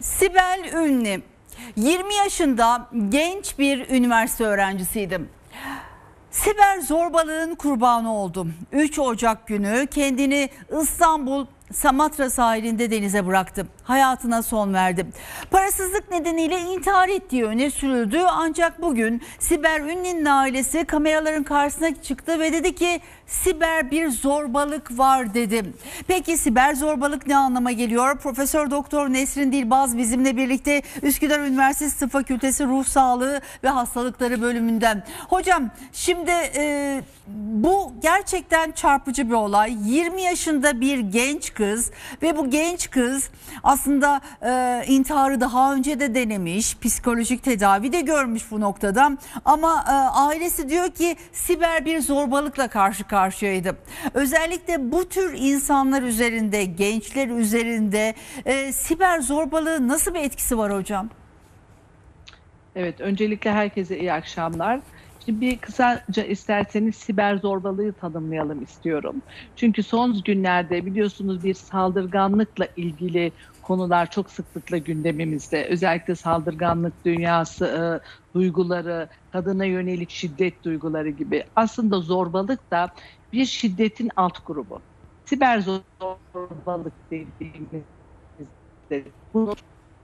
Sibel Ünlü 20 yaşında genç bir üniversite öğrencisiydim. Siber zorbalığın kurbanı oldum. 3 Ocak günü kendini İstanbul Samatra sahilinde denize bıraktı. Hayatına son verdi. Parasızlık nedeniyle intihar ettiği öne sürüldü. Ancak bugün Siber Ünlü'nün ailesi kameraların karşısına çıktı ve dedi ki siber bir zorbalık var dedi. Peki siber zorbalık ne anlama geliyor? Profesör Doktor Nesrin Dilbaz bizimle birlikte Üsküdar Üniversitesi Tıp Fakültesi Ruh Sağlığı ve Hastalıkları bölümünden. Hocam şimdi e, bu gerçekten çarpıcı bir olay. 20 yaşında bir genç kız ve bu genç kız aslında e, intiharı daha önce de denemiş, psikolojik tedavi de görmüş bu noktada. Ama e, ailesi diyor ki siber bir zorbalıkla karşı karşıyaydı. Özellikle bu tür insanlar üzerinde, gençler üzerinde e, siber zorbalığı nasıl bir etkisi var hocam? Evet, öncelikle herkese iyi akşamlar. Şimdi bir kısaca isterseniz siber zorbalığı tanımlayalım istiyorum. Çünkü son günlerde biliyorsunuz bir saldırganlıkla ilgili konular çok sıklıkla gündemimizde. Özellikle saldırganlık dünyası, e, duyguları, kadına yönelik şiddet duyguları gibi. Aslında zorbalık da bir şiddetin alt grubu. Siber zorbalık dediğimizde bunu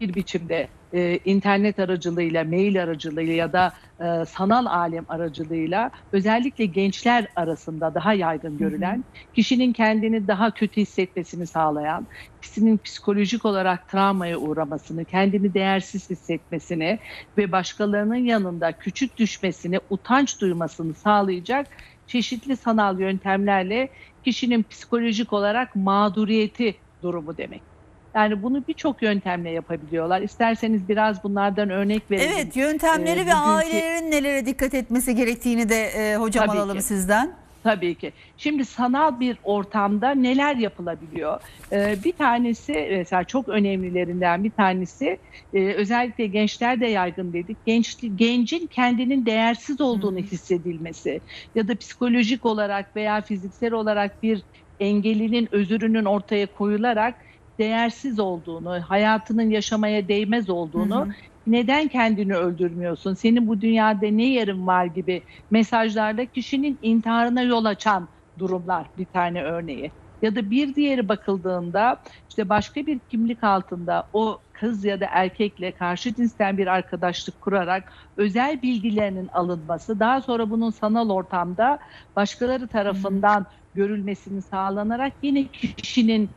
bir biçimde e, internet aracılığıyla, mail aracılığıyla ya da e, sanal alem aracılığıyla özellikle gençler arasında daha yaygın görülen, kişinin kendini daha kötü hissetmesini sağlayan, kişinin psikolojik olarak travmaya uğramasını, kendini değersiz hissetmesini ve başkalarının yanında küçük düşmesini, utanç duymasını sağlayacak çeşitli sanal yöntemlerle kişinin psikolojik olarak mağduriyeti durumu demek. Yani bunu birçok yöntemle yapabiliyorlar. İsterseniz biraz bunlardan örnek verelim. Evet yöntemleri ee, ve ailelerin nelere dikkat etmesi gerektiğini de e, hocam Tabii alalım ki. sizden. Tabii ki. Şimdi sanal bir ortamda neler yapılabiliyor? Ee, bir tanesi mesela çok önemlilerinden bir tanesi e, özellikle gençler de yaygın dedik. Genç, gencin kendinin değersiz olduğunu hissedilmesi ya da psikolojik olarak veya fiziksel olarak bir engelinin özürünün ortaya koyularak değersiz olduğunu, hayatının yaşamaya değmez olduğunu, hı hı. neden kendini öldürmüyorsun, senin bu dünyada ne yerin var gibi mesajlarla kişinin intiharına yol açan durumlar bir tane örneği. Ya da bir diğeri bakıldığında işte başka bir kimlik altında o kız ya da erkekle karşı cinsten bir arkadaşlık kurarak özel bilgilerinin alınması, daha sonra bunun sanal ortamda başkaları tarafından görülmesini sağlanarak yine kişinin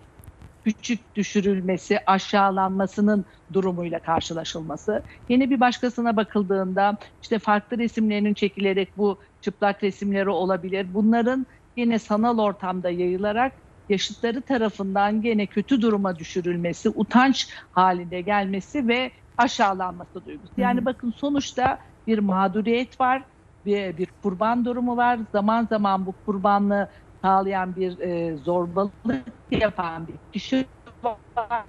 küçük düşürülmesi, aşağılanmasının durumuyla karşılaşılması. Yine bir başkasına bakıldığında işte farklı resimlerinin çekilerek bu çıplak resimleri olabilir. Bunların yine sanal ortamda yayılarak yaşıtları tarafından gene kötü duruma düşürülmesi, utanç halinde gelmesi ve aşağılanması duygusu. Yani bakın sonuçta bir mağduriyet var, bir, bir kurban durumu var. Zaman zaman bu kurbanlığı sağlayan bir e, zorbalık yapan bir kişi var.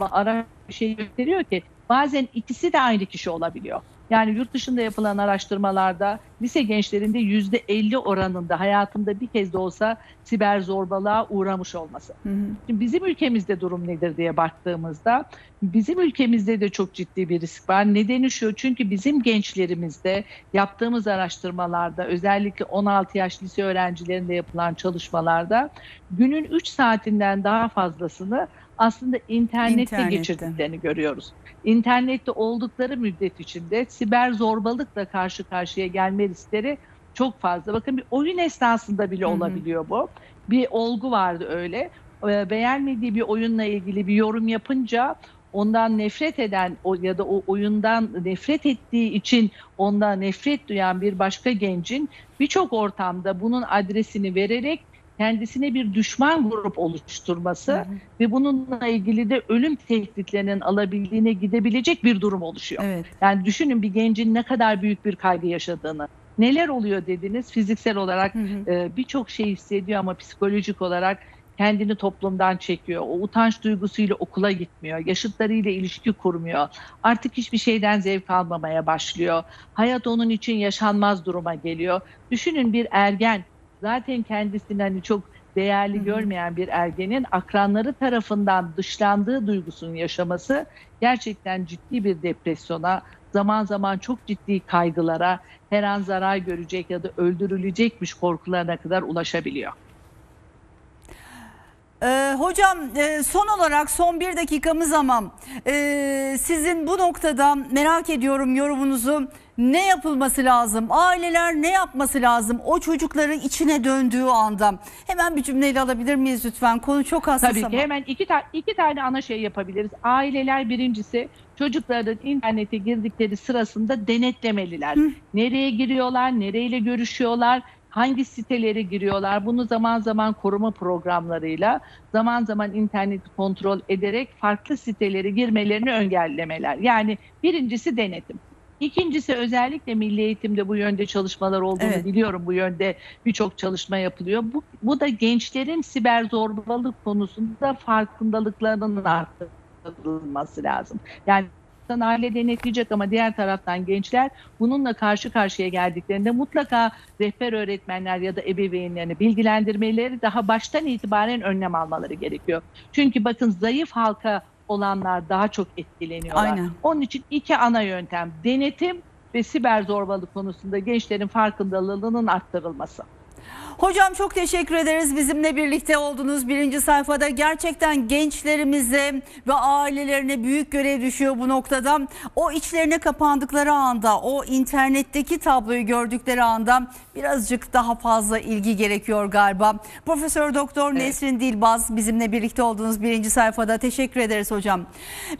Ara bir şey gösteriyor ki bazen ikisi de aynı kişi olabiliyor. Yani yurt dışında yapılan araştırmalarda lise gençlerinde yüzde 50 oranında hayatında bir kez de olsa siber zorbalığa uğramış olması. Hı hı. Şimdi bizim ülkemizde durum nedir diye baktığımızda bizim ülkemizde de çok ciddi bir risk var. Nedeni şu çünkü bizim gençlerimizde yaptığımız araştırmalarda özellikle 16 yaş lise öğrencilerinde yapılan çalışmalarda günün 3 saatinden daha fazlasını aslında internette, internette geçirdiklerini görüyoruz. İnternette oldukları müddet içinde siber zorbalıkla karşı karşıya gelme riskleri çok fazla. Bakın bir oyun esnasında bile olabiliyor bu. Bir olgu vardı öyle. Ee, beğenmediği bir oyunla ilgili bir yorum yapınca ondan nefret eden ya da o oyundan nefret ettiği için ondan nefret duyan bir başka gencin birçok ortamda bunun adresini vererek kendisine bir düşman grup oluşturması hı hı. ve bununla ilgili de ölüm tehditlerinin alabildiğine gidebilecek bir durum oluşuyor. Evet. Yani düşünün bir gencin ne kadar büyük bir kaygı yaşadığını. Neler oluyor dediniz? Fiziksel olarak e, birçok şey hissediyor ama psikolojik olarak kendini toplumdan çekiyor. O utanç duygusuyla okula gitmiyor. Yaşıtlarıyla ilişki kurmuyor. Artık hiçbir şeyden zevk almamaya başlıyor. Hayat onun için yaşanmaz duruma geliyor. Düşünün bir ergen zaten kendisini hani çok değerli görmeyen bir ergenin akranları tarafından dışlandığı duygusunu yaşaması gerçekten ciddi bir depresyona, zaman zaman çok ciddi kaygılara, her an zarar görecek ya da öldürülecekmiş korkularına kadar ulaşabiliyor. Ee, hocam e, son olarak son bir dakikamız ama e, sizin bu noktada merak ediyorum yorumunuzu. Ne yapılması lazım? Aileler ne yapması lazım? O çocukların içine döndüğü anda. Hemen bir cümleyle alabilir miyiz lütfen? Konu çok hassas Tabii ama. ki hemen iki, ta- iki tane ana şey yapabiliriz. Aileler birincisi çocukların internete girdikleri sırasında denetlemeliler. Nereye giriyorlar, nereyle görüşüyorlar, hangi sitelere giriyorlar. Bunu zaman zaman koruma programlarıyla, zaman zaman interneti kontrol ederek farklı sitelere girmelerini engellemeler. Yani birincisi denetim. İkincisi özellikle milli eğitimde bu yönde çalışmalar olduğunu Evet. biliyorum. Bu yönde birçok çalışma yapılıyor. Bu, bu da gençlerin siber zorbalık konusunda farkındalıklarının arttırılması lazım. Yani taraftan aile denetleyecek ama diğer taraftan gençler bununla karşı karşıya geldiklerinde mutlaka rehber öğretmenler ya da ebeveynlerini bilgilendirmeleri daha baştan itibaren önlem almaları gerekiyor. Çünkü bakın zayıf halka olanlar daha çok etkileniyorlar. Aynen. Onun için iki ana yöntem denetim ve siber zorbalık konusunda gençlerin farkındalığının arttırılması. Hocam çok teşekkür ederiz bizimle birlikte oldunuz. Birinci sayfada gerçekten gençlerimize ve ailelerine büyük görev düşüyor bu noktada. O içlerine kapandıkları anda, o internetteki tabloyu gördükleri anda birazcık daha fazla ilgi gerekiyor galiba. Profesör Doktor Evet. Nesrin Dilbaz bizimle birlikte oldunuz birinci sayfada. Teşekkür ederiz hocam.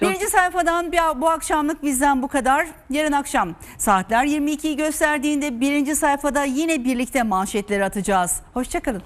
Birinci sayfadan bu akşamlık bizden bu kadar. Yarın akşam saatler 22'yi gösterdiğinde birinci sayfada yine birlikte manşetleri atacağız. Hoşçakalın.